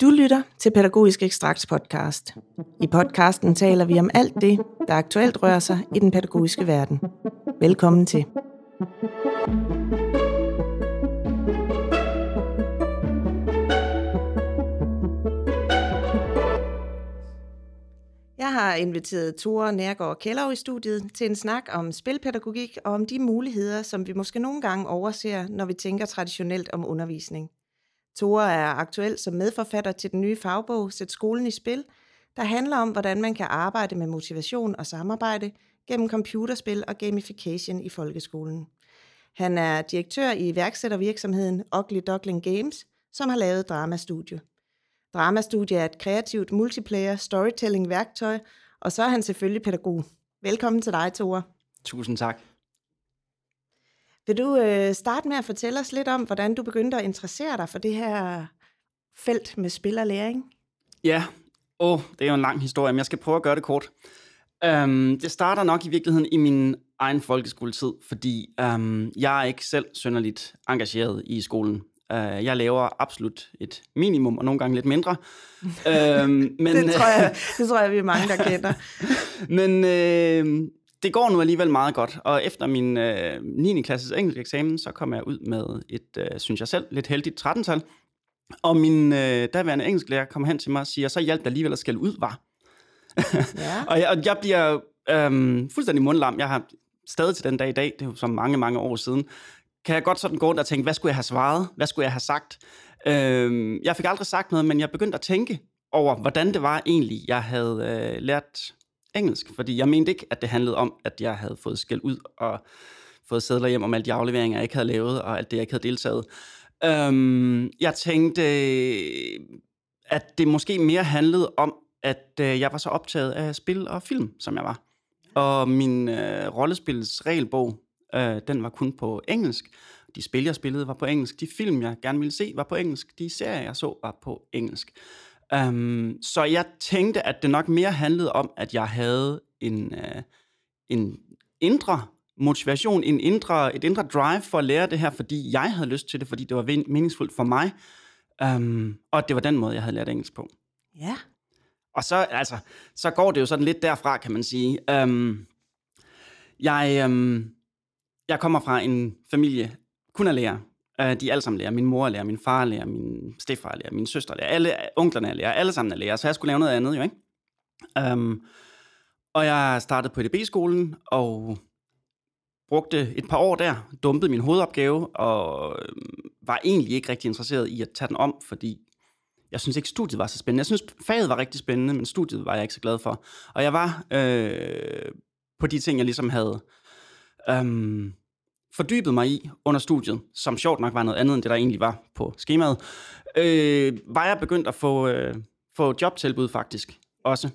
Du lytter til Pædagogisk Ekstrakts podcast. I podcasten taler vi om alt det, der aktuelt rører sig i den pædagogiske verden. Velkommen til. Jeg har inviteret Tore Nærgaard Kjellov i studiet til en snak om spilpædagogik og om de muligheder, som vi måske nogle gange overser, når vi tænker traditionelt om undervisning. Tore er aktuel som medforfatter til den nye fagbog Sæt skolen i spil, der handler om, hvordan man kan arbejde med motivation og samarbejde gennem computerspil og gamification i folkeskolen. Han er direktør i iværksættervirksomheden Ugly Duckling Games, som har lavet Dramastudie. Dramastudie er et kreativt multiplayer storytelling-værktøj, og så er han selvfølgelig pædagog. Velkommen til dig, Tore. Tusind tak. Vil du øh, starte med at fortælle os lidt om, hvordan du begyndte at interessere dig for det her felt med spil og læring? Ja, åh, det er jo en lang historie, men jeg skal prøve at gøre det kort. Um, det starter nok i virkeligheden i min egen folkeskoletid, fordi um, jeg er ikke selv synderligt engageret i skolen. Uh, jeg laver absolut et minimum, og nogle gange lidt mindre. um, men, det, tror jeg, det tror jeg, vi er mange, der kender. men øh, det går nu alligevel meget godt, og efter min øh, 9. klasses engelsk eksamen, så kom jeg ud med et, øh, synes jeg selv, lidt heldigt 13-tal. Og min øh, daværende engelsklærer kom hen til mig og siger, så hjalp der alligevel at skælde ud, var. Ja. og, jeg, og jeg bliver øh, fuldstændig mundlam. Jeg har stadig til den dag i dag, det er jo så mange, mange år siden, kan jeg godt sådan gå rundt og tænke, hvad skulle jeg have svaret? Hvad skulle jeg have sagt? Øh, jeg fik aldrig sagt noget, men jeg begyndte at tænke over, hvordan det var egentlig, jeg havde øh, lært engelsk, fordi jeg mente ikke, at det handlede om, at jeg havde fået skæld ud og fået sædler hjem om alle de afleveringer, jeg ikke havde lavet, og alt det, jeg ikke havde deltaget. Øhm, jeg tænkte, at det måske mere handlede om, at øh, jeg var så optaget af spil og film, som jeg var. Og min øh, rollespils regelbog, øh, den var kun på engelsk. De spil, jeg spillede, var på engelsk. De film, jeg gerne ville se, var på engelsk. De serier, jeg så, var på engelsk. Um, så jeg tænkte, at det nok mere handlede om, at jeg havde en, uh, en indre motivation, en indre, et indre drive for at lære det her, fordi jeg havde lyst til det, fordi det var meningsfuldt for mig, um, og det var den måde, jeg havde lært engelsk på. Ja. Og så, altså, så går det jo sådan lidt derfra, kan man sige. Um, jeg, um, jeg kommer fra en familie kun af lærer. Uh, de er alle sammen lærer. Min mor er lærer, min far er lærer, min stefar er lærer, min søster er lærer, alle onklerne er lærer, alle sammen er lærer, så jeg skulle lave noget andet jo, ikke? Um, og jeg startede på EDB-skolen, og brugte et par år der, dumpede min hovedopgave, og øhm, var egentlig ikke rigtig interesseret i at tage den om, fordi jeg synes ikke, studiet var så spændende. Jeg synes, faget var rigtig spændende, men studiet var jeg ikke så glad for. Og jeg var øh, på de ting, jeg ligesom havde... Um, fordybet mig i under studiet, som sjovt nok var noget andet end det, der egentlig var på skemaet, øh, var jeg begyndt at få, øh, få jobtilbud faktisk også.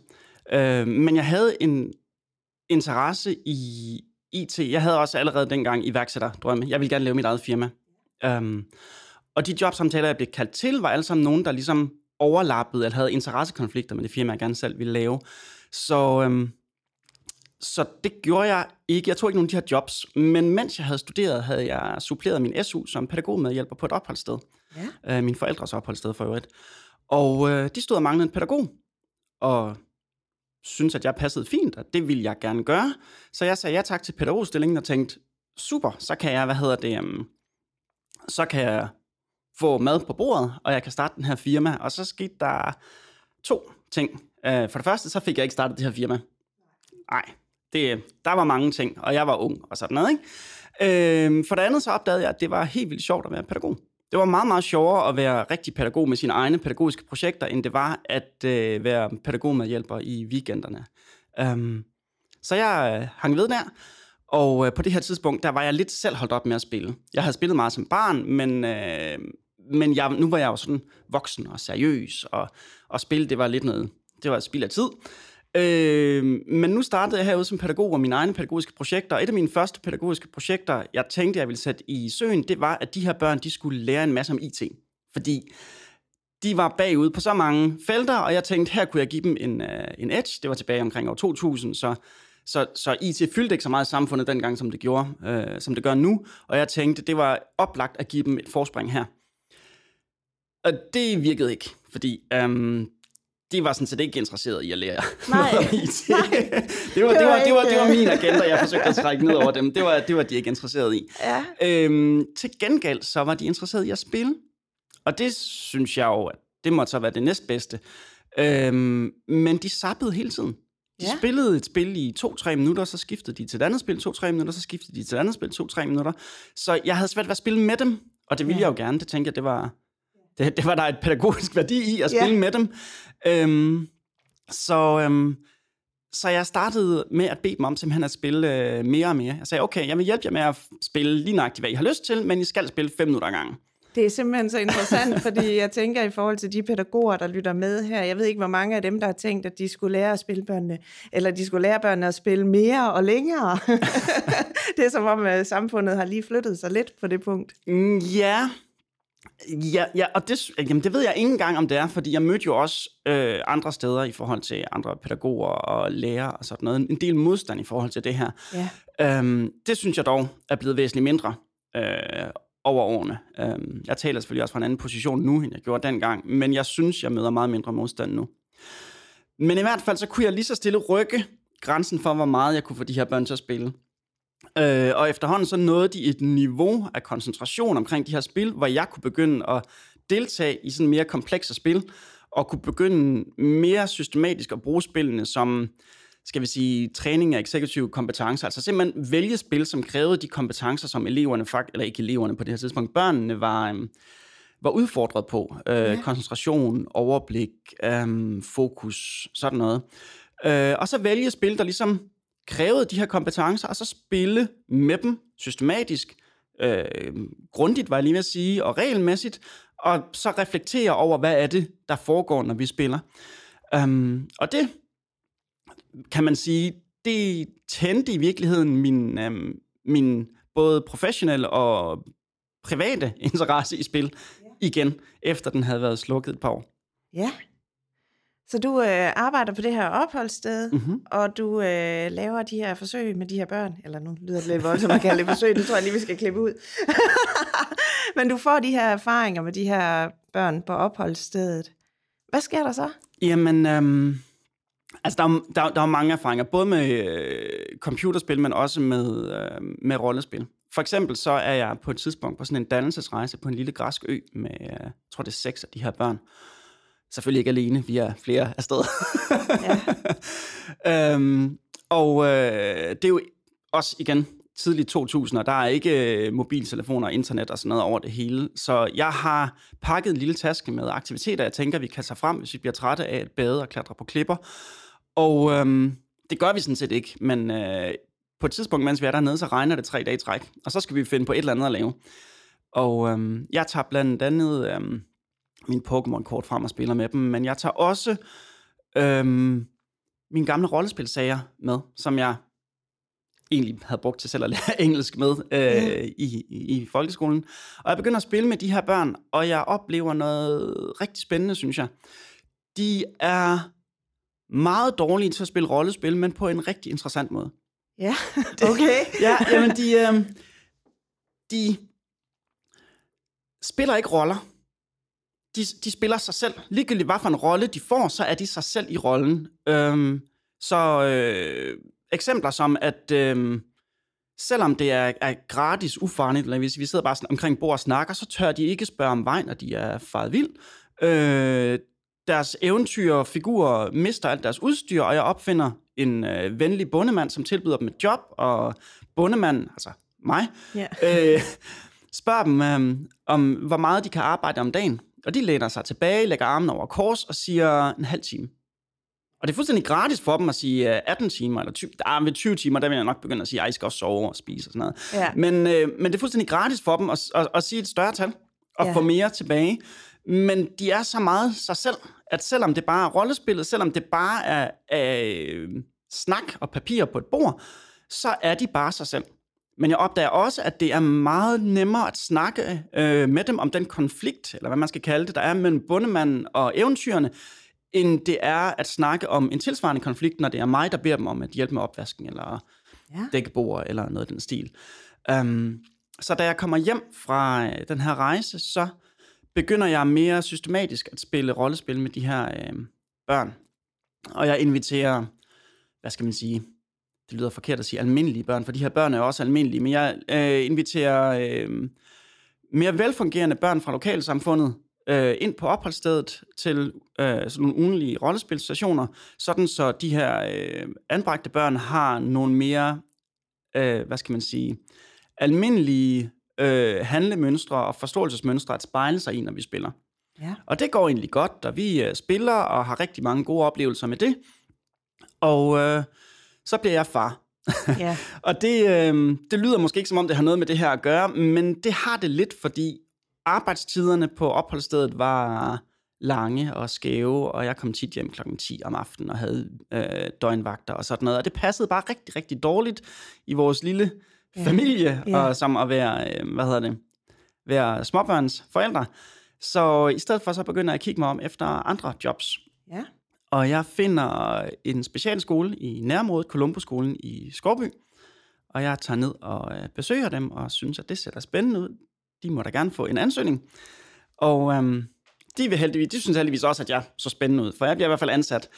Øh, men jeg havde en interesse i IT. Jeg havde også allerede dengang iværksætterdrømme. Jeg ville gerne lave mit eget firma. Um, og de jobsamtaler, jeg blev kaldt til, var alle sammen nogen, der ligesom overlappede eller havde interessekonflikter med det firma, jeg gerne selv ville lave. Så um, så det gjorde jeg ikke. Jeg tog ikke nogen af de her jobs. Men mens jeg havde studeret, havde jeg suppleret min SU som pædagogmedhjælper på et opholdssted. Ja. Øh, min forældres opholdssted for øvrigt. Og øh, de stod og manglede en pædagog. Og syntes, at jeg passede fint, og det ville jeg gerne gøre. Så jeg sagde ja tak til pædagogstillingen og tænkte, super, så kan jeg, hvad hedder det, um, så kan jeg få mad på bordet, og jeg kan starte den her firma. Og så skete der to ting. Uh, for det første, så fik jeg ikke startet det her firma. Nej, det, der var mange ting, og jeg var ung og sådan noget. Ikke? Øhm, for det andet så opdagede jeg, at det var helt vildt sjovt at være pædagog. Det var meget, meget sjovere at være rigtig pædagog med sine egne pædagogiske projekter, end det var at øh, være pædagogmedhjælper i weekenderne. Øhm, så jeg øh, hang ved der, og øh, på det her tidspunkt, der var jeg lidt selv holdt op med at spille. Jeg havde spillet meget som barn, men, øh, men jeg, nu var jeg jo sådan voksen og seriøs, og, og spil, det var lidt noget, det var et spild af tid. Øh, men nu startede jeg herude som pædagog og mine egne pædagogiske projekter. Et af mine første pædagogiske projekter, jeg tænkte, jeg ville sætte i søen, det var, at de her børn, de skulle lære en masse om IT. Fordi de var bagud på så mange felter, og jeg tænkte, her kunne jeg give dem en, øh, en edge. Det var tilbage omkring år 2000, så, så, så IT fyldte ikke så meget i samfundet dengang, som det gjorde, øh, som det gør nu. Og jeg tænkte, det var oplagt at give dem et forspring her. Og det virkede ikke, fordi øhm, de var sådan set ikke interesseret i at lære Nej, noget IT. det, var, det, var, det, var, det, var, det var min agenda, jeg forsøgte at trække ned over dem. Det var, det var de ikke interesseret i. Ja. Øhm, til gengæld så var de interesseret i at spille. Og det synes jeg jo, at det måtte så være det næstbedste. Øhm, men de sappede hele tiden. De Ja. ja. spillede et spil i to-tre minutter, så skiftede de til et andet spil to-tre minutter, så skiftede de til et andet spil to-tre minutter. Så jeg havde svært ved at spille med dem, og det ville Ja. ja. jeg jo gerne. Det tænkte jeg, det var, det, det var der et pædagogisk værdi i at Ja. spille med dem. Øhm, så, øhm, så jeg startede med at bede dem om simpelthen at spille øh, mere og mere. Jeg sagde, okay, jeg vil hjælpe jer med at spille lige nøjagtigt, hvad I har lyst til, men I skal spille fem minutter ad gangen. Det er simpelthen så interessant, fordi jeg tænker i forhold til de pædagoger, der lytter med her, jeg ved ikke, hvor mange af dem, der har tænkt, at de skulle lære at spille børnene, eller de skulle lære børnene at spille mere og længere. det er som om, at samfundet har lige flyttet sig lidt på det punkt. Mm, ja, ja, ja og det, jamen, det ved jeg ikke engang, om det er, fordi jeg mødte jo også øh, andre steder i forhold til andre pædagoger og lærere og sådan noget. En del modstand i forhold til det her. Ja. Øhm, det synes jeg dog er blevet væsentligt mindre øh, over årene. Øhm, jeg taler selvfølgelig også fra en anden position nu, end jeg gjorde dengang, men jeg synes, jeg møder meget mindre modstand nu. Men i hvert fald, så kunne jeg lige så stille rykke grænsen for, hvor meget jeg kunne få de her børn til at spille. Øh, og efterhånden så nåede de et niveau af koncentration omkring de her spil, hvor jeg kunne begynde at deltage i sådan mere komplekse spil, og kunne begynde mere systematisk at bruge spillene som, skal vi sige, træning af eksekutive kompetencer. Altså simpelthen vælge spil, som krævede de kompetencer, som eleverne, fakt, eller ikke eleverne på det her tidspunkt, børnene var, øhm, var udfordret på. Øh, Ja. ja. Koncentration, overblik, øhm, fokus, sådan noget. Øh, og så vælge spil, der ligesom krævede de her kompetencer, og så spille med dem systematisk, øh, grundigt, var jeg lige ved at sige, og regelmæssigt, og så reflektere over, hvad er det, der foregår, når vi spiller. Um, og det, kan man sige, det tændte i virkeligheden min, øhm, min både professionelle og private interesse i spil igen, efter den havde været slukket et par år. Ja. Så du øh, arbejder på det her opholdssted, Mm-hmm. og du øh, laver de her forsøg med de her børn. Eller nu lyder det lidt voldsomt at kalde det forsøg, det tror jeg lige, vi skal klippe ud. Men du får de her erfaringer med de her børn på opholdsstedet. Hvad sker der så? Jamen, øhm, altså der er, der, er- der er mange erfaringer, både med øh, computerspil, men også med, øh, med rollespil. For eksempel så er jeg på et tidspunkt på sådan en dannelsesrejse på en lille græsk ø med, øh, jeg tror det er seks af de her børn. Selvfølgelig ikke alene, vi er flere afsted. Ja. øhm, og øh, det er jo også igen tidligt 2000, og der er ikke øh, mobiltelefoner og internet og sådan noget over det hele. Så jeg har pakket en lille taske med aktiviteter, jeg tænker, vi kan tage frem, hvis vi bliver trætte af at bade og klatre på klipper. Og øhm, det gør vi sådan set ikke, men øh, på et tidspunkt, mens vi er dernede, så regner det tre dage i træk, og så skal vi finde på et eller andet at lave. Og øhm, jeg tager blandt andet øhm, min Pokémon-kort frem og spiller med dem, men jeg tager også øhm, mine gamle rollespilsager med, som jeg egentlig havde brugt til selv at lære engelsk med øh, Ja. i, i, i folkeskolen. Og jeg begynder at spille med de her børn, og jeg oplever noget rigtig spændende, synes jeg. De er meget dårlige til at spille rollespil, men på en rigtig interessant måde. Ja, okay. Ja, jamen de, øh, de spiller ikke roller. De, de spiller sig selv. Ligegyldigt hvad for en rolle de får, så er de sig selv i rollen. Øhm, så øh, eksempler som, at øh, selvom det er, er gratis ufarligt, eller hvis vi sidder bare omkring bord og snakker, så tør de ikke spørge om vej, når de er faret vild. Øh, deres eventyrfigurer mister alt deres udstyr, og jeg opfinder en øh, venlig bondemand, som tilbyder dem et job, og bondemanden, altså mig, Ja. øh, spørger dem øh, om, hvor meget de kan arbejde om dagen. Og de læner sig tilbage, lægger armen over kors og siger en halv time. Og det er fuldstændig gratis for dem at sige øh, 18 timer, eller 20, ah, ved 20 timer, der vil jeg nok begynde at sige, at I skal også sove og spise og sådan noget. Ja. Men, øh, men det er fuldstændig gratis for dem at, at, at sige et større tal, og Ja. ja. få mere tilbage. Men de er så meget sig selv, at selvom det bare er rollespillet, selvom det bare er, er øh, snak og papir på et bord, så er de bare sig selv. Men jeg opdager også, at det er meget nemmere at snakke øh, med dem om den konflikt, eller hvad man skal kalde det, der er mellem bundemanden og eventyrene, end det er at snakke om en tilsvarende konflikt, når det er mig, der beder dem om at hjælpe med opvasken, eller Ja. dækkebord, eller noget af den stil. Um, så da jeg kommer hjem fra øh, den her rejse, så begynder jeg mere systematisk at spille rollespil med de her øh, børn. Og jeg inviterer, hvad skal man sige, det lyder forkert at sige almindelige børn, for de her børn er også almindelige, men jeg øh, inviterer øh, mere velfungerende børn fra lokalsamfundet øh, ind på opholdsstedet til øh, sådan nogle ugenlige rollespilstationer, sådan så de her øh, anbragte børn har nogle mere, øh, hvad skal man sige, almindelige øh, handlemønstre og forståelsesmønstre at spejle sig i, når vi spiller. Ja. Og det går egentlig godt, og vi øh, spiller og har rigtig mange gode oplevelser med det. Og øh, så bliver jeg far. Ja. og det, øh, det lyder måske ikke som om, det har noget med det her at gøre, men det har det lidt, fordi arbejdstiderne på opholdsstedet var lange og skæve, og jeg kom tit hjem klokken 10 om aftenen og havde øh, døgnvagter og sådan noget. Og det passede bare rigtig, rigtig dårligt i vores lille ja. familie, ja. og som at være, øh, hvad hedder det, være småbørns forældre. Så i stedet for, så begynder jeg at kigge mig om efter andre jobs. Ja. Og jeg finder en specialskole i nærområdet, Columbusskolen i Skorby. Og jeg tager ned og øh, besøger dem, og synes, at det ser da spændende ud. De må da gerne få en ansøgning. Og øhm, de, vil heldigvis, de synes heldigvis også, at jeg så spændende ud, for jeg bliver i hvert fald ansat.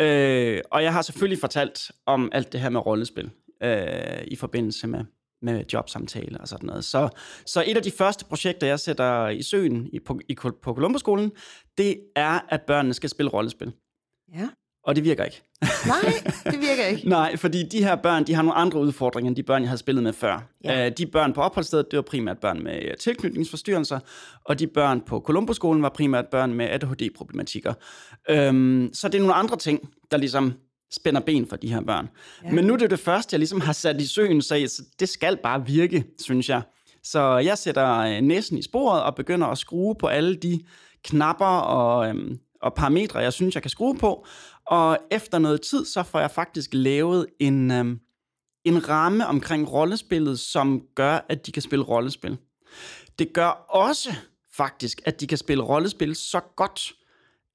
Øh, og jeg har selvfølgelig fortalt om alt det her med rollespil øh, i forbindelse med, med jobsamtale og sådan noget. Så, så et af de første projekter, jeg sætter i søen i, på, i, på Columbo-skolen, det er, at børnene skal spille rollespil. Ja. Og det virker ikke. Nej, det virker ikke. Nej, fordi de her børn, de har nogle andre udfordringer, end de børn, jeg havde spillet med før. Ja. Uh, de børn på opholdsstedet, det var primært børn med tilknytningsforstyrrelser, og de børn på Columbo-skolen var primært børn med ADHD-problematikker. Um, så det er nogle andre ting, der ligesom spænder ben for de her børn. Ja. Men nu er det det første, jeg ligesom har sat i søen, så det skal bare virke, synes jeg. Så jeg sætter øh, næsen i sporet og begynder at skrue på alle de knapper og, øhm, og parametre, jeg synes, jeg kan skrue på. Og efter noget tid, så får jeg faktisk lavet en, øh, en ramme omkring rollespillet, som gør, at de kan spille rollespil. Det gør også faktisk, at de kan spille rollespil så godt,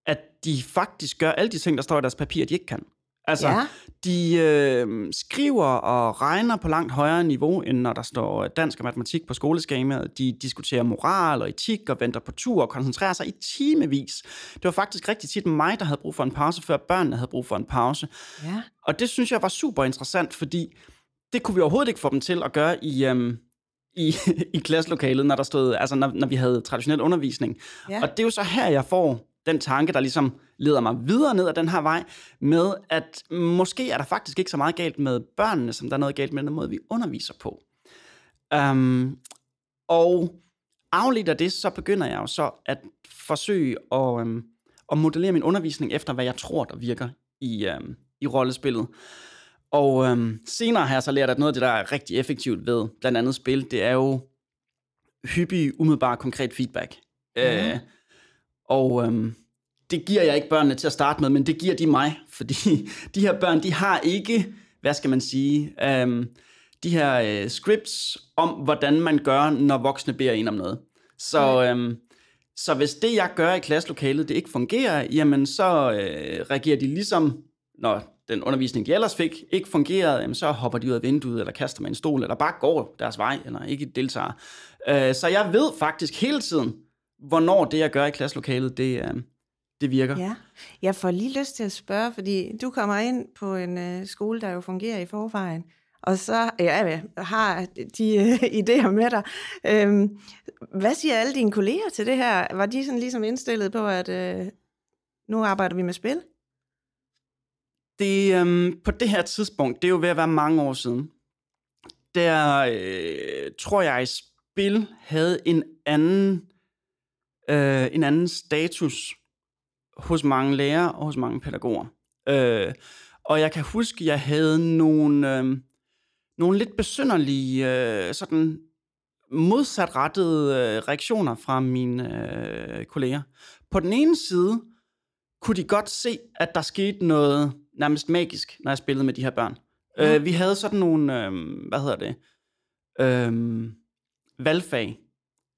at de faktisk gør alle de ting, der står i deres papir, de ikke kan. Altså, ja. de øh, skriver og regner på langt højere niveau, end når der står dansk og matematik på skoleskemaet. De diskuterer moral og etik og venter på tur og koncentrerer sig i timevis. Det var faktisk rigtig tit mig, der havde brug for en pause, før børnene havde brug for en pause. Ja. Og det synes jeg var super interessant, fordi det kunne vi overhovedet ikke få dem til at gøre i, øhm, i, i klasselokalet, når der stod, altså når, når vi havde traditionel undervisning. Ja. Og det er jo så her, jeg får den tanke, der ligesom leder mig videre ned ad den her vej, med at måske er der faktisk ikke så meget galt med børnene, som der er noget galt med den måde, vi underviser på. Um, og afledt af det, så begynder jeg jo så at forsøge at, um, at modellere min undervisning efter, hvad jeg tror, der virker i, um, i rollespillet. Og um, senere har jeg så lært, at noget af det, der er rigtig effektivt ved blandt andet spil, det er jo hyppig, umiddelbar, konkret feedback. Mm. Uh, og øhm, det giver jeg ikke børnene til at starte med, men det giver de mig, fordi de her børn, de har ikke, hvad skal man sige, øhm, de her øh, scripts om, hvordan man gør, når voksne beder en om noget. Så, øhm, så hvis det, jeg gør i klasselokalet, det ikke fungerer, jamen så øh, reagerer de ligesom, når den undervisning, de ellers fik, ikke fungerede, jamen så hopper de ud af vinduet, eller kaster med en stol, eller bare går deres vej, eller ikke deltager. Øh, så jeg ved faktisk hele tiden, hvornår det, jeg gør i klasselokalet, det, øh, det virker. Ja, jeg får lige lyst til at spørge, fordi du kommer ind på en øh, skole, der jo fungerer i forvejen, og så ja, har de øh, idéer med dig. Øhm, hvad siger alle dine kolleger til det her? Var de sådan ligesom indstillet på, at øh, nu arbejder vi med spil? Det, øhm, på det her tidspunkt, det er jo ved at være mange år siden, der øh, tror jeg, spil havde en anden øh, en anden status hos mange lærere og hos mange pædagoger. Øh, og jeg kan huske, jeg havde nogle, øh, nogle lidt besynderlige, øh, sådan modsatrettede øh, reaktioner fra mine øh, kolleger. På den ene side kunne de godt se, at der skete noget nærmest magisk, når jeg spillede med de her børn. Ja. Øh, vi havde sådan nogle, øh, hvad hedder det, øh, valgfag,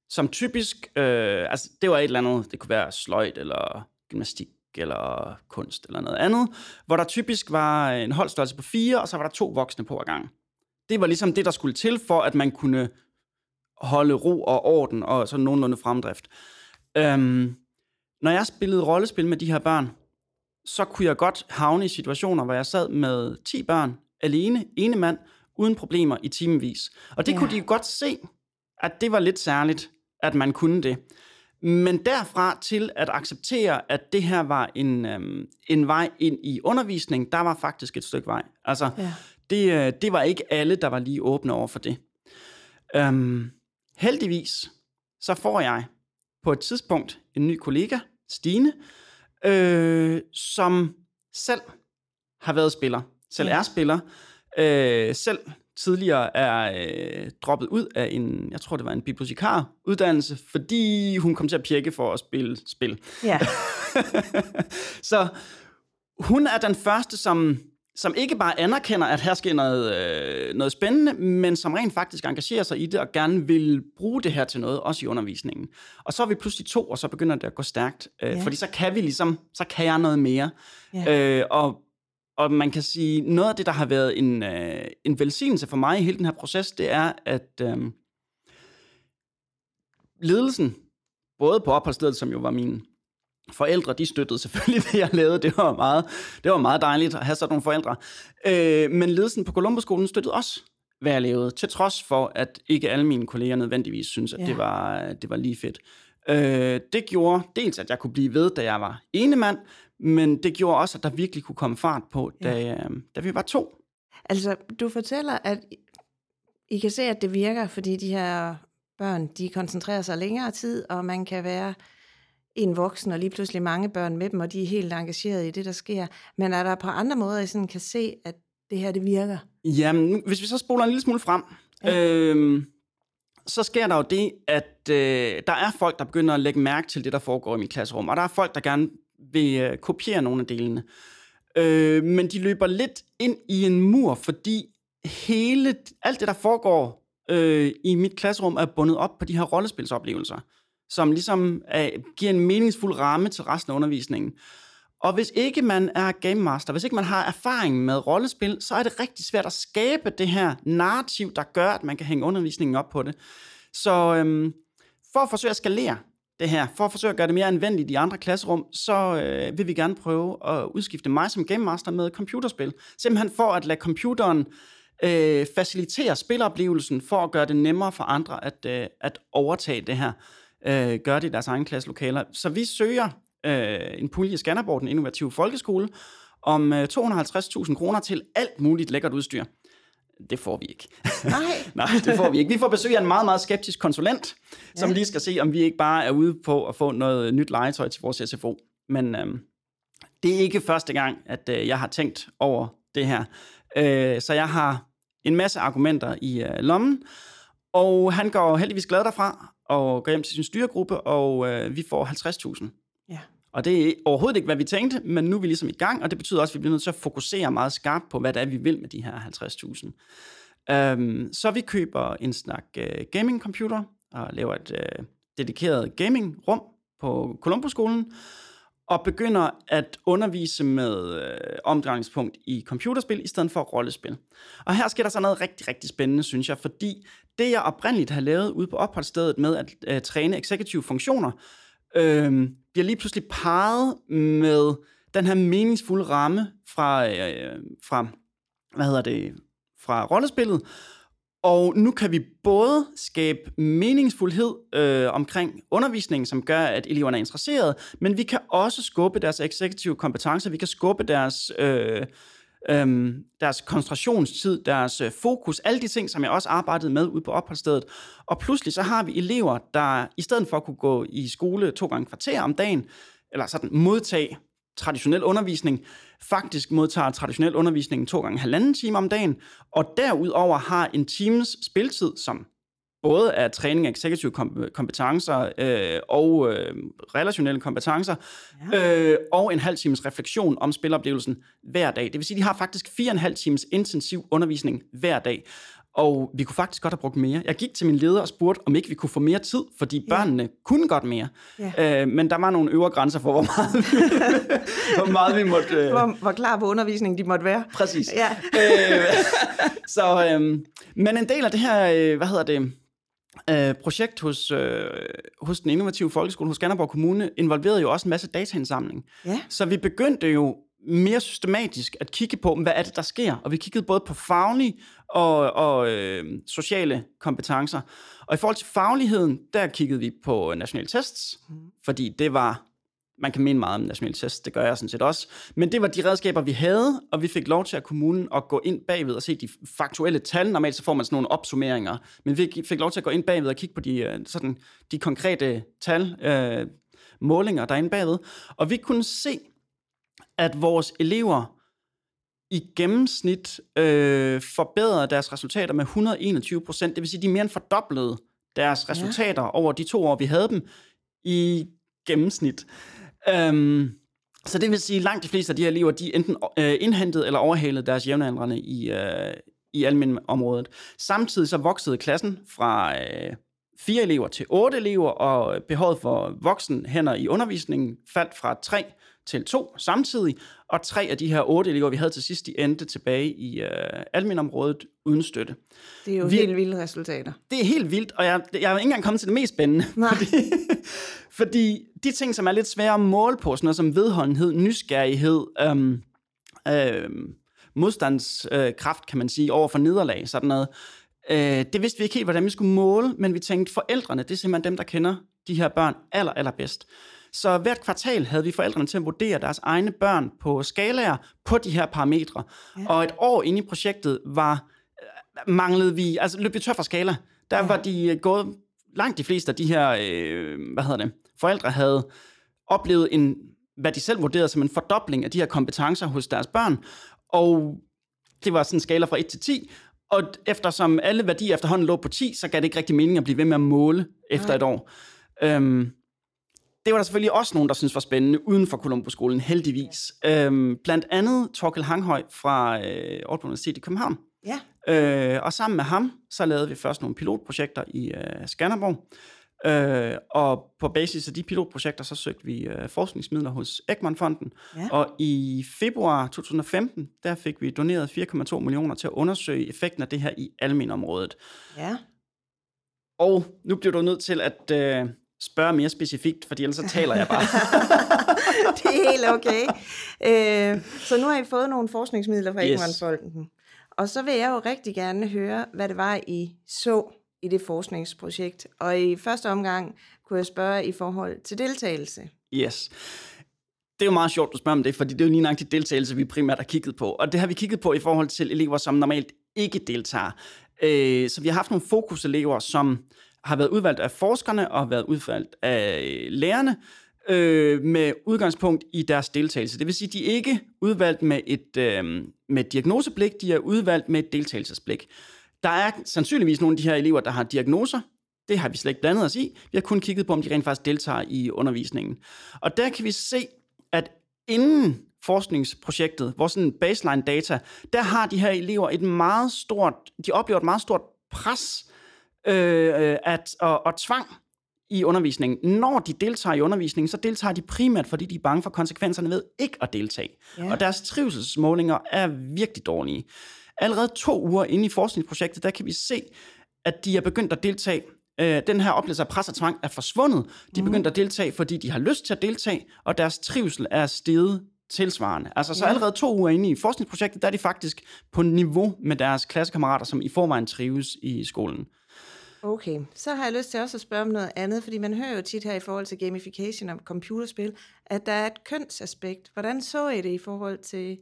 som typisk, øh, altså det var et eller andet, det kunne være sløjt eller gymnastik eller kunst eller noget andet, hvor der typisk var en holdstørrelse på fire, og så var der to voksne på ad gang. Det var ligesom det, der skulle til for, at man kunne holde ro og orden og sådan nogenlunde fremdrift. Øhm, når jeg spillede rollespil med de her børn, så kunne jeg godt havne i situationer, hvor jeg sad med 10 børn, alene, ene mand, uden problemer i timevis. Og det ja. kunne de godt se, at det var lidt særligt, at man kunne det. Men derfra til at acceptere, at det her var en, øhm, en vej ind i undervisning, der var faktisk et stykke vej. Altså, ja. det, øh, det var ikke alle, der var lige åbne over for det. Øhm, heldigvis, så får jeg på et tidspunkt en ny kollega, Stine, øh, som selv har været spiller, selv ja. er spiller, øh, selv tidligere er øh, droppet ud af en, jeg tror det var en bibliotekar-uddannelse, fordi hun kom til at pjekke for at spille spil. Ja. så hun er den første, som, som ikke bare anerkender, at her sker noget, øh, noget spændende, men som rent faktisk engagerer sig i det og gerne vil bruge det her til noget, også i undervisningen. Og så er vi pludselig to, og så begynder det at gå stærkt. Øh, ja. Fordi så kan vi ligesom, så kan jeg noget mere. Ja. Øh, og og man kan sige, noget af det, der har været en, øh, en velsignelse for mig i hele den her proces, det er, at øh, ledelsen, både på opholdsstedet, som jo var mine forældre, de støttede selvfølgelig det, jeg lavede. Det var meget, det var meget dejligt at have sådan nogle forældre. Øh, men ledelsen på Columbus-skolen støttede også, hvad jeg lavede, til trods for, at ikke alle mine kolleger nødvendigvis synes, at ja. det, var, det var lige fedt. Øh, det gjorde dels, at jeg kunne blive ved, da jeg var ene mand, men det gjorde også, at der virkelig kunne komme fart på, da, ja. Øh, da vi var to. Altså, du fortæller, at I kan se, at det virker, fordi de her børn, de koncentrerer sig længere tid, og man kan være en voksen, og lige pludselig mange børn med dem, og de er helt engageret i det, der sker. Men er der på andre måder, I sådan kan se, at det her, det virker? Jamen, hvis vi så spoler en lille smule frem, ja. øhm, så sker der jo det, at øh, der er folk, der begynder at lægge mærke til det, der foregår i mit klasserum, og der er folk, der gerne vil øh, kopiere nogle af delene. Øh, men de løber lidt ind i en mur, fordi hele, alt det, der foregår øh, i mit klasserum, er bundet op på de her rollespilsoplevelser, som ligesom er, giver en meningsfuld ramme til resten af undervisningen. Og hvis ikke man er game master, hvis ikke man har erfaring med rollespil, så er det rigtig svært at skabe det her narrativ, der gør, at man kan hænge undervisningen op på det. Så øhm, for at forsøge at skalere det her, for at forsøge at gøre det mere anvendeligt i andre klasserum, så øh, vil vi gerne prøve at udskifte mig som game master med computerspil. Simpelthen for at lade computeren øh, facilitere spiloplevelsen, for at gøre det nemmere for andre at, øh, at overtage det her. Øh, gøre det i deres egen klasselokaler. Så vi søger øh, en pulje i Skanderborg, den innovative folkeskole, om øh, 250.000 kroner til alt muligt lækkert udstyr. Det får vi ikke. Nej. Nej, det får vi ikke. Vi får besøg af en meget, meget skeptisk konsulent, ja. som lige skal se, om vi ikke bare er ude på at få noget nyt legetøj til vores SFO. Men øh, det er ikke første gang, at øh, jeg har tænkt over det her. Øh, så jeg har en masse argumenter i øh, lommen, og han går heldigvis glad derfra, og går hjem til sin styregruppe, og øh, vi får 50.000. Ja. Og det er overhovedet ikke, hvad vi tænkte, men nu er vi ligesom i gang, og det betyder også, at vi bliver nødt til at fokusere meget skarpt på, hvad det er, vi vil med de her 50.000. Um, øhm, så vi køber en snak uh, gaming-computer og laver et uh, dedikeret gaming-rum på Columbus-skolen, og begynder at undervise med øh, omdrejningspunkt i computerspil i stedet for rollespil. Og her sker der så noget rigtig, rigtig spændende, synes jeg, fordi det, jeg oprindeligt har lavet ude på opholdsstedet med at øh, træne eksekutive funktioner, øh, bliver lige pludselig parret med den her meningsfulde ramme fra, øh, fra hvad hedder det, fra rollespillet, og nu kan vi både skabe meningsfuldhed øh, omkring undervisningen, som gør, at eleverne er interesserede, men vi kan også skubbe deres eksekutive kompetencer, vi kan skubbe deres øh, øhm, deres koncentrationstid, deres øh, fokus, alle de ting, som jeg også arbejdede med ude på opholdsstedet. Og pludselig så har vi elever, der i stedet for at kunne gå i skole to gange kvarter om dagen, eller sådan modtage traditionel undervisning, faktisk modtager traditionel undervisning to gange halvanden time om dagen, og derudover har en times spiltid, som både af træning af executive kompetencer øh, og øh, relationelle kompetencer, ja. øh, og en halv times refleksion om spiloplevelsen hver dag. Det vil sige, at de har faktisk fire og en halv times intensiv undervisning hver dag. Og vi kunne faktisk godt have brugt mere. Jeg gik til min leder og spurgte, om ikke vi kunne få mere tid, fordi børnene ja. kunne godt mere. Ja. Øh, men der var nogle øvre grænser for, hvor meget vi, hvor meget vi måtte... Øh... Hvor, hvor klar på undervisningen de måtte være. Præcis. Ja. øh, så, øh, men en del af det her, øh, hvad hedder det øh, projekt hos, øh, hos den innovative folkeskole hos Skanderborg Kommune involverede jo også en masse dataindsamling. Ja. Så vi begyndte jo mere systematisk at kigge på, hvad er det, der sker? Og vi kiggede både på faglige og, og øh, sociale kompetencer. Og i forhold til fagligheden, der kiggede vi på nationale tests, mm. fordi det var, man kan mene meget om nationale tests, det gør jeg sådan set også, men det var de redskaber, vi havde, og vi fik lov til at kommunen at gå ind bagved og se de faktuelle tal. Normalt så får man sådan nogle opsummeringer, men vi fik lov til at gå ind bagved og kigge på de, øh, sådan, de konkrete tal, øh, målinger derinde bagved, og vi kunne se, at vores elever i gennemsnit øh, forbedrede deres resultater med 121 procent. Det vil sige, de mere end fordoblede deres resultater ja. over de to år, vi havde dem i gennemsnit. Øhm, så det vil sige, at langt de fleste af de her elever, de enten øh, indhentede eller overhalede deres jævnaldrende i, øh, i almindeligt området. Samtidig så voksede klassen fra øh, fire elever til otte elever, og behovet for voksen hænder i undervisningen faldt fra tre til to samtidig, og tre af de her otte elever, vi havde til sidst, de endte tilbage i øh, alminområdet uden støtte. Det er jo vi, helt vilde resultater. Det er helt vildt, og jeg, jeg er ikke engang kommet til det mest spændende. Nej. Fordi, fordi de ting, som er lidt svære at måle på, sådan noget som vedholdenhed, nysgerrighed, øhm, øhm, modstandskraft, kan man sige, over for nederlag, sådan noget, øh, det vidste vi ikke helt, hvordan vi skulle måle, men vi tænkte, forældrene, det er simpelthen dem, der kender de her børn aller, allerbedst. Så hvert kvartal havde vi forældrene til at vurdere deres egne børn på skalaer på de her parametre. Ja. Og et år inde i projektet var øh, manglede vi, altså løb vi tør for skala. Der ja. var de gået, langt de fleste af de her, øh, hvad hedder det, forældre havde oplevet en, hvad de selv vurderede som en fordobling af de her kompetencer hos deres børn. Og det var sådan en skala fra 1 til 10, og eftersom alle værdier efterhånden lå på 10, så gav det ikke rigtig mening at blive ved med at måle efter ja. et år. Øhm, det var der selvfølgelig også nogen, der synes var spændende uden for Columbus-skolen, heldigvis. Øhm, blandt andet Torkel Hanghøj fra øh, Aalborg Universitet i København. Ja. Øh, og sammen med ham, så lavede vi først nogle pilotprojekter i øh, Skanderborg. Øh, og på basis af de pilotprojekter, så søgte vi øh, forskningsmidler hos Ekman-fonden. Ja. Og i februar 2015, der fik vi doneret 4,2 millioner til at undersøge effekten af det her i almenområdet. Ja. Og nu bliver du nødt til at... Øh, spørge mere specifikt, fordi ellers så taler jeg bare. det er helt okay. Øh, så nu har I fået nogle forskningsmidler fra Ekmanfonden. Og så vil jeg jo rigtig gerne høre, hvad det var, I så i det forskningsprojekt. Og i første omgang kunne jeg spørge i forhold til deltagelse. Yes. Det er jo meget sjovt, at spørge om det, fordi det er jo lige de deltagelse, vi primært har kigget på. Og det har vi kigget på i forhold til elever, som normalt ikke deltager. Øh, så vi har haft nogle fokuselever, som har været udvalgt af forskerne og har været udvalgt af lærerne øh, med udgangspunkt i deres deltagelse. Det vil sige, at de er ikke udvalgt med et, øh, med et diagnoseblik, de er udvalgt med et deltagelsesblik. Der er sandsynligvis nogle af de her elever, der har diagnoser. Det har vi slet ikke blandet os i. Vi har kun kigget på, om de rent faktisk deltager i undervisningen. Og der kan vi se, at inden forskningsprojektet, hvor sådan baseline data, der har de her elever et meget stort, de oplever et meget stort pres øh, at, og, og tvang i undervisningen. Når de deltager i undervisningen, så deltager de primært, fordi de er bange for konsekvenserne ved ikke at deltage. Ja. Og deres trivselsmålinger er virkelig dårlige. Allerede to uger inde i forskningsprojektet, der kan vi se, at de er begyndt at deltage øh, den her oplevelse af pres og tvang er forsvundet. De er mm. begyndt at deltage, fordi de har lyst til at deltage, og deres trivsel er steget tilsvarende. Altså så allerede to uger inde i forskningsprojektet, der er de faktisk på niveau med deres klassekammerater, som i forvejen trives i skolen. Okay, så har jeg lyst til også at spørge om noget andet, fordi man hører jo tit her i forhold til gamification og computerspil, at der er et kønsaspekt. Hvordan så I det i forhold til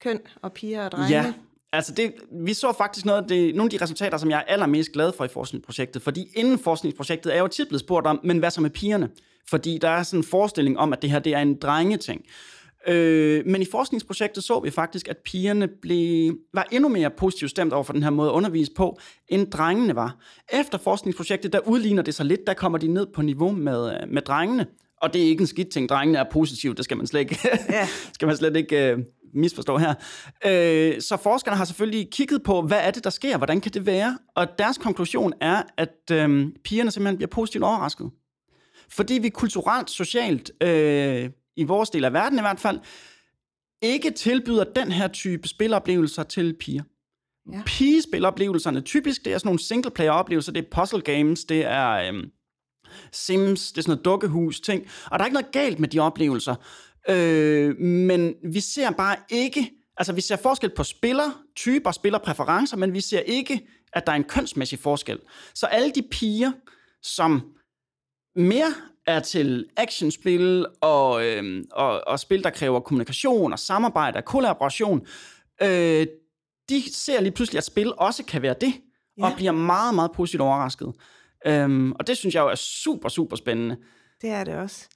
køn og piger og drenge? Ja, altså det, vi så faktisk noget af det, nogle af de resultater, som jeg er allermest glad for i forskningsprojektet, fordi inden forskningsprojektet er jo tit blevet spurgt om, men hvad så med pigerne? Fordi der er sådan en forestilling om, at det her det er en drengeting. Øh, men i forskningsprojektet så vi faktisk, at pigerne blev, var endnu mere positivt stemt over for den her måde at undervise på, end drengene var. Efter forskningsprojektet, der udligner det sig lidt, der kommer de ned på niveau med, med drengene. Og det er ikke en skidt ting. Drengene er positive, det skal man slet ikke, skal man slet ikke uh, misforstå her. Uh, så forskerne har selvfølgelig kigget på, hvad er det, der sker? Hvordan kan det være? Og deres konklusion er, at uh, pigerne simpelthen bliver positivt overrasket. Fordi vi kulturelt, socialt uh, i vores del af verden i hvert fald, ikke tilbyder den her type spiloplevelser til piger. Ja. Pigespilleroplevelserne, typisk det er sådan nogle single-player-oplevelser, det er puzzle games, det er øhm, Sims, det er sådan noget dukkehus ting, og der er ikke noget galt med de oplevelser, øh, men vi ser bare ikke, altså vi ser forskel på spillertyper, spillerpræferencer, men vi ser ikke, at der er en kønsmæssig forskel. Så alle de piger, som mere er til actionspil og, øh, og, og spil, der kræver kommunikation og samarbejde og kollaboration, øh, de ser lige pludselig, at spil også kan være det, ja. og bliver meget, meget positivt overrasket. Øhm, og det synes jeg jo er super, super spændende. Det er det også.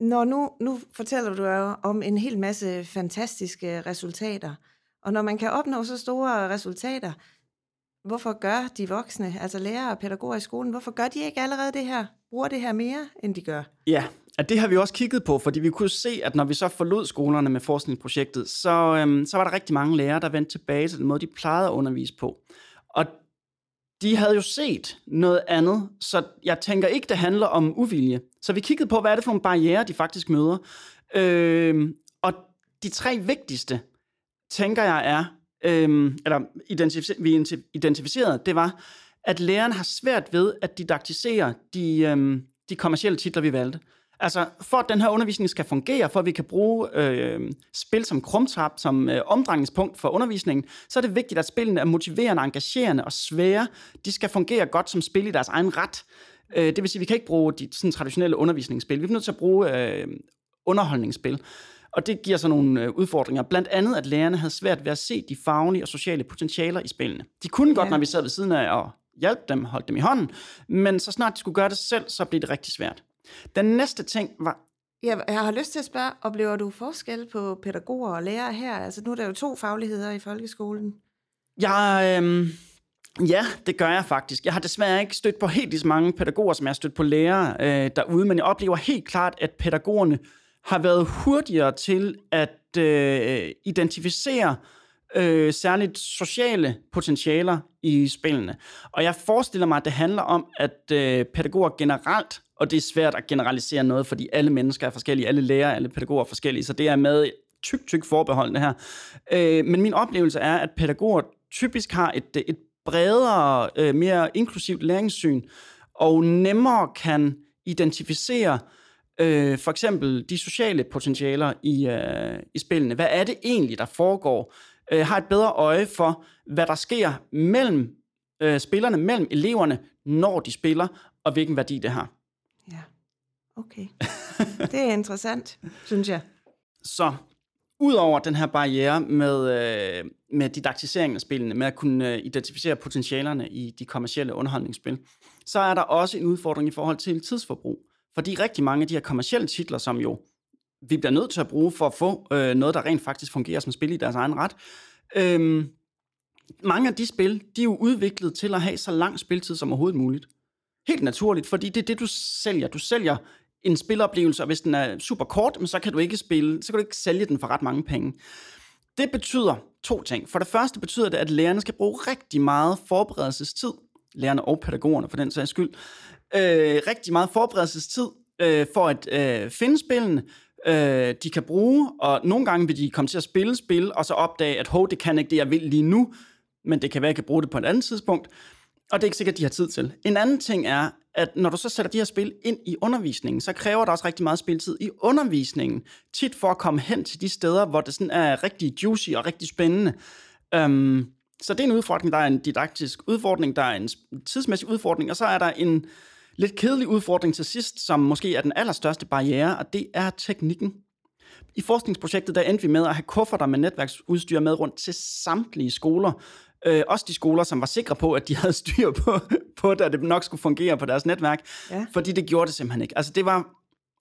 Når nu, nu fortæller du jo om en hel masse fantastiske resultater, og når man kan opnå så store resultater, hvorfor gør de voksne, altså lærere og pædagoger i skolen, hvorfor gør de ikke allerede det her, bruger det her mere, end de gør? Ja, at det har vi også kigget på, fordi vi kunne se, at når vi så forlod skolerne med forskningsprojektet, så, øhm, så var der rigtig mange lærere, der vendte tilbage til den måde, de plejede at undervise på. Og de havde jo set noget andet, så jeg tænker ikke, det handler om uvilje. Så vi kiggede på, hvad er det for nogle barriere, de faktisk møder. Øhm, og de tre vigtigste, tænker jeg er, øhm, eller identif- vi identificerede, det var, at læreren har svært ved at didaktisere de, øhm, de kommercielle titler, vi valgte. Altså, for at den her undervisning skal fungere, for at vi kan bruge øh, spil som krumtap, som øh, omdrejningspunkt for undervisningen, så er det vigtigt, at spillene er motiverende, engagerende og svære. De skal fungere godt som spil i deres egen ret. Øh, det vil sige, at vi kan ikke bruge de sådan, traditionelle undervisningsspil. Vi er nødt til at bruge øh, underholdningsspil. Og det giver så nogle øh, udfordringer. Blandt andet, at lærerne havde svært ved at se de faglige og sociale potentialer i spillene. De kunne godt, ja. når vi sad ved siden af og hjælpe dem, holdt dem i hånden, men så snart de skulle gøre det selv, så blev det rigtig svært. Den næste ting var... Ja, jeg har lyst til at spørge, oplever du forskel på pædagoger og lærere her? Altså nu er der jo to fagligheder i folkeskolen. Jeg, øh, ja, det gør jeg faktisk. Jeg har desværre ikke stødt på helt så mange pædagoger, som jeg har stødt på lærere øh, derude, men jeg oplever helt klart, at pædagogerne har været hurtigere til at øh, identificere øh, øh, særligt sociale potentialer i spillene. Og jeg forestiller mig, at det handler om, at øh, pædagoger generelt og det er svært at generalisere noget, fordi alle mennesker er forskellige, alle lærere, alle pædagoger er forskellige, så det er med tyk, tyk forbeholdende her. Øh, men min oplevelse er, at pædagoger typisk har et, øh, et bredere, øh, mere inklusivt læringssyn, og nemmere kan identificere øh, for eksempel de sociale potentialer i, øh, i spillene. Hvad er det egentlig, der foregår? Øh, har et bedre øje for, hvad der sker mellem øh, spillerne, mellem eleverne, når de spiller, og hvilken værdi det har. Ja, okay. Det er interessant, synes jeg. Så udover den her barriere med, øh, med didaktiseringen af spillene, med at kunne øh, identificere potentialerne i de kommercielle underholdningsspil, så er der også en udfordring i forhold til tidsforbrug. Fordi rigtig mange af de her kommercielle titler, som jo vi bliver nødt til at bruge for at få øh, noget, der rent faktisk fungerer som spil i deres egen ret, Øhm, mange af de spil, de er jo udviklet til at have så lang spiltid som overhovedet muligt. Helt naturligt, fordi det er det, du sælger. Du sælger en spiloplevelse, og hvis den er super kort, så kan du ikke spille, så kan du ikke sælge den for ret mange penge. Det betyder to ting. For det første betyder det, at lærerne skal bruge rigtig meget forberedelsestid, lærerne og pædagogerne for den sags skyld, øh, rigtig meget forberedelsestid øh, for at øh, finde spillene, øh, de kan bruge, og nogle gange vil de komme til at spille spil, og så opdage, at hov, det kan ikke det, jeg vil lige nu, men det kan være, at jeg kan bruge det på et andet tidspunkt. Og det er ikke sikkert, de har tid til. En anden ting er, at når du så sætter de her spil ind i undervisningen, så kræver det også rigtig meget spiltid i undervisningen. Tit for at komme hen til de steder, hvor det sådan er rigtig juicy og rigtig spændende. Øhm, så det er en udfordring. Der er en didaktisk udfordring, der er en tidsmæssig udfordring, og så er der en lidt kedelig udfordring til sidst, som måske er den allerstørste barriere, og det er teknikken. I forskningsprojektet der endte vi med at have kufferter med netværksudstyr med rundt til samtlige skoler, Øh, også de skoler, som var sikre på, at de havde styr på, på det, at det nok skulle fungere på deres netværk. Ja. Fordi det gjorde det simpelthen ikke. Altså det var,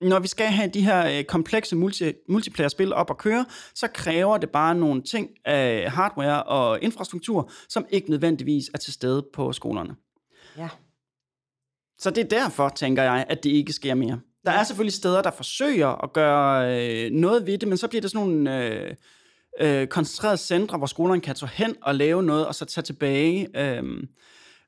når vi skal have de her øh, komplekse multi, multiplayer-spil op at køre, så kræver det bare nogle ting af hardware og infrastruktur, som ikke nødvendigvis er til stede på skolerne. Ja. Så det er derfor, tænker jeg, at det ikke sker mere. Der er selvfølgelig steder, der forsøger at gøre øh, noget ved det, men så bliver det sådan nogle... Øh, øh, koncentrerede centre, hvor skolerne kan tage hen og lave noget, og så tage tilbage. Øh,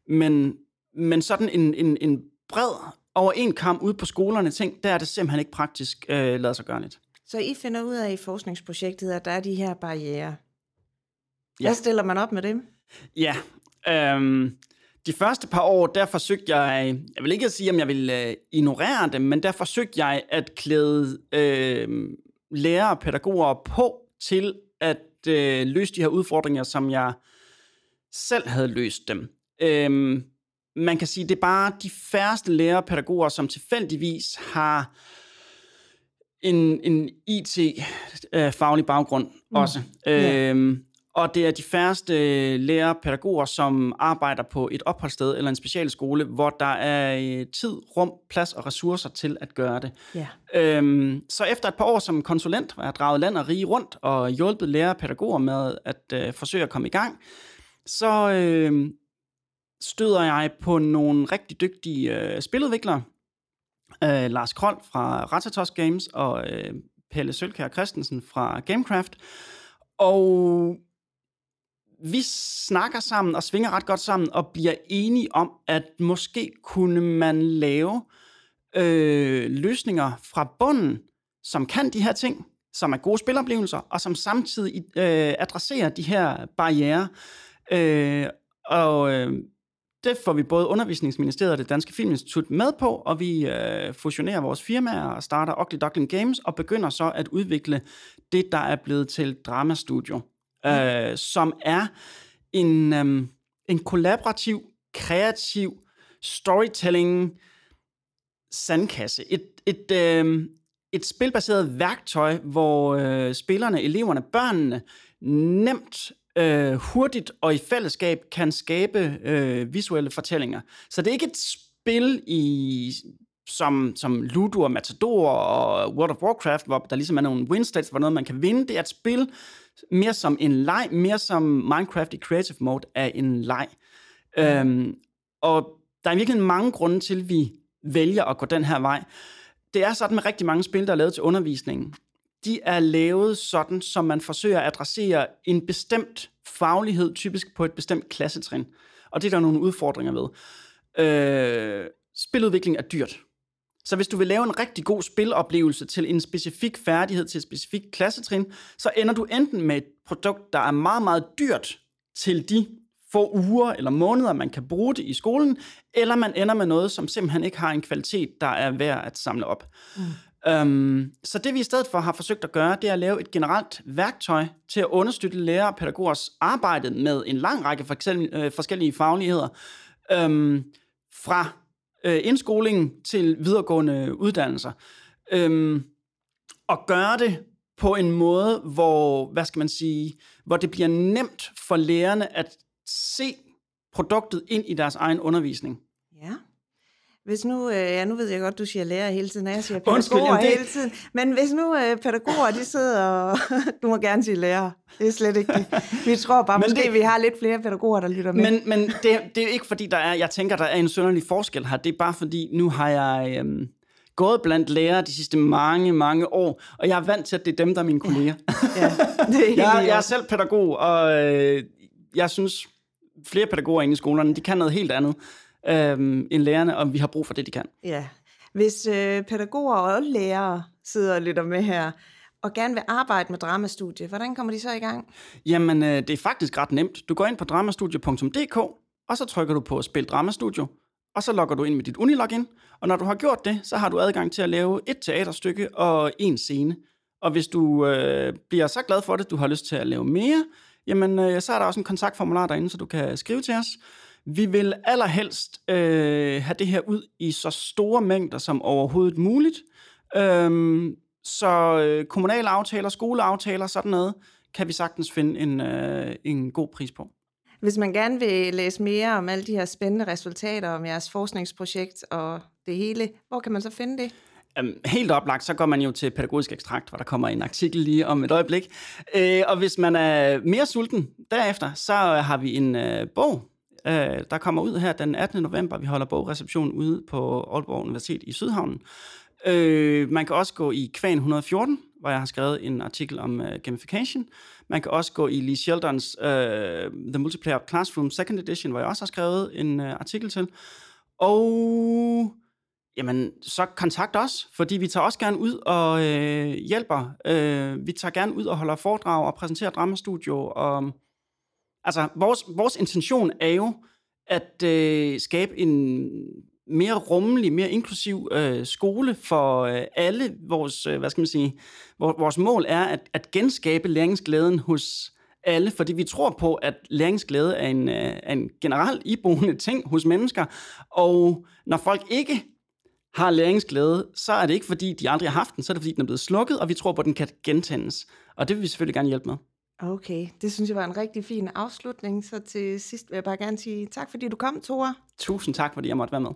men, men sådan en, en, en bred over en kamp ude på skolerne ting, der er det simpelthen ikke praktisk øh, lavet sig gøre lidt. Så I finder ud af i forskningsprojektet, at der er de her barriere. Ja. Hvad stiller man op med dem? Ja, øhm, de første par år, der forsøgte jeg, jeg vil ikke sige, om jeg vil øh, ignorere det, men der forsøgte jeg at klæde øh, lærere og pædagoger på til at øh, løse de her udfordringer, som jeg selv havde løst dem. Øhm, man kan sige, det er bare de færreste lærere og pædagoger, som tilfældigvis har en, en IT-faglig øh, baggrund mm. også. Yeah. Øhm, og det er de færreste lærere pædagoger, som arbejder på et opholdssted eller en specialskole, hvor der er øh, tid, rum, plads og ressourcer til at gøre det. Yeah. Øhm, så efter et par år som konsulent, hvor jeg har draget land og rige rundt og hjulpet lærere og pædagoger med at øh, forsøge at komme i gang, så øh, støder jeg på nogle rigtig dygtige øh, spiludviklere. Øh, Lars Kroll fra Ratatos Games og øh, Pelle Sølkær Christensen fra Gamecraft. Og vi snakker sammen og svinger ret godt sammen og bliver enige om, at måske kunne man lave øh, løsninger fra bunden, som kan de her ting, som er gode spiloplevelser, og som samtidig øh, adresserer de her barriere. Øh, og øh, det får vi både Undervisningsministeriet og det Danske Filminstitut med på, og vi øh, fusionerer vores firmaer og starter Ugly Duckling Games og begynder så at udvikle det, der er blevet til Dramastudio Mm. øh, som er en, øh, en kollaborativ, kreativ storytelling sandkasse. Et, et, øh, et spilbaseret værktøj, hvor øh, spillerne, eleverne, børnene nemt, øh, hurtigt og i fællesskab kan skabe øh, visuelle fortællinger. Så det er ikke et spil i som, som Ludo og Matador og World of Warcraft, hvor der ligesom er nogle win states, hvor noget man kan vinde. Det er et spil, mere som en leg, mere som Minecraft i creative mode er en leg. Mm. Øhm, og der er virkelig mange grunde til, at vi vælger at gå den her vej. Det er sådan med rigtig mange spil, der er lavet til undervisning. De er lavet sådan, som man forsøger at adressere en bestemt faglighed, typisk på et bestemt klassetrin. Og det er der nogle udfordringer ved. Øh, spiludvikling er dyrt. Så hvis du vil lave en rigtig god spiloplevelse til en specifik færdighed, til et specifik klassetrin, så ender du enten med et produkt, der er meget, meget dyrt til de få uger eller måneder, man kan bruge det i skolen, eller man ender med noget, som simpelthen ikke har en kvalitet, der er værd at samle op. Mm. Um, så det vi i stedet for har forsøgt at gøre, det er at lave et generelt værktøj til at understøtte lærere og pædagogers arbejde med en lang række øh, forskellige fagligheder, um, fra øh, indskoling til videregående uddannelser. Øhm, og gøre det på en måde, hvor, hvad skal man sige, hvor det bliver nemt for lærerne at se produktet ind i deres egen undervisning. Ja. Hvis nu, øh, ja, nu ved jeg godt, du siger lærer hele tiden, og jeg siger pædagoger Undskyld, jamen det... hele tiden. Men hvis nu øh, pædagoger, de sidder og... du må gerne sige lærer. Det er slet ikke det. Vi tror bare, men måske det... vi har lidt flere pædagoger, der lytter med. Men, men det, det er ikke fordi, der er... Jeg tænker, der er en sønderlig forskel her. Det er bare fordi, nu har jeg... Øhm, gået blandt lærere de sidste mange, mange år, og jeg er vant til, at det er dem, der er mine kolleger. Ja, ja det er jeg, jeg er selv pædagog, og øh, jeg synes, flere pædagoger inde i skolerne, de kan noget helt andet øh, end lærerne, og vi har brug for det, de kan. Ja. Hvis øh, pædagoger og lærere sidder og lytter med her, og gerne vil arbejde med dramastudie, hvordan kommer de så i gang? Jamen, øh, det er faktisk ret nemt. Du går ind på dramastudie.dk, og så trykker du på Spil Dramastudio, og så logger du ind med dit Unilogin, og når du har gjort det, så har du adgang til at lave et teaterstykke og en scene. Og hvis du øh, bliver så glad for det, du har lyst til at lave mere, jamen øh, så er der også en kontaktformular derinde, så du kan skrive til os. Vi vil allerhelst øh, have det her ud i så store mængder som overhovedet muligt. Øhm, så øh, kommunale aftaler, skoleaftaler, sådan noget, kan vi sagtens finde en, øh, en god pris på. Hvis man gerne vil læse mere om alle de her spændende resultater om jeres forskningsprojekt og det hele, hvor kan man så finde det? Um, helt oplagt, så går man jo til Pædagogisk Ekstrakt, hvor der kommer en artikel lige om et øjeblik. Uh, og hvis man er mere sulten derefter, så har vi en uh, bog, øh, der kommer ud her den 18. november. Vi holder bogreception ude på Aalborg Universitet i Sydhavnen. Øh, man kan også gå i Kvan 114, hvor jeg har skrevet en artikel om øh, gamification. Man kan også gå i Lee Sheldons øh, The Multiplayer Classroom Second Edition, hvor jeg også har skrevet en øh, artikel til. Og jamen, så kontakt os, fordi vi tager også gerne ud og øh, hjælper. Øh, vi tager gerne ud og holder foredrag og præsenterer dramastudio og Altså, vores, vores intention er jo at øh, skabe en mere rummelig, mere inklusiv øh, skole for øh, alle. Vores, øh, hvad skal man sige, vores, vores mål er at, at genskabe læringsglæden hos alle, fordi vi tror på, at læringsglæde er en, øh, er en generelt iboende ting hos mennesker, og når folk ikke har læringsglæde, så er det ikke, fordi de aldrig har haft den, så er det, fordi den er blevet slukket, og vi tror på, at den kan gentændes. Og det vil vi selvfølgelig gerne hjælpe med. Okay, det synes jeg var en rigtig fin afslutning. Så til sidst vil jeg bare gerne sige tak, fordi du kom, Tore. Tusind tak, fordi jeg måtte være med.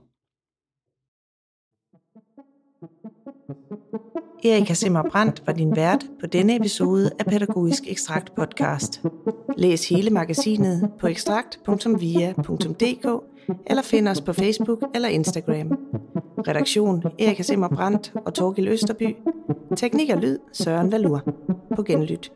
Erika Simmer Brandt var din vært på denne episode af Pædagogisk Ekstrakt podcast. Læs hele magasinet på ekstrakt.via.dk eller find os på Facebook eller Instagram. Redaktion Erika Simmer Brandt og Torgil Østerby. Teknik og lyd Søren Valur. På genlyt.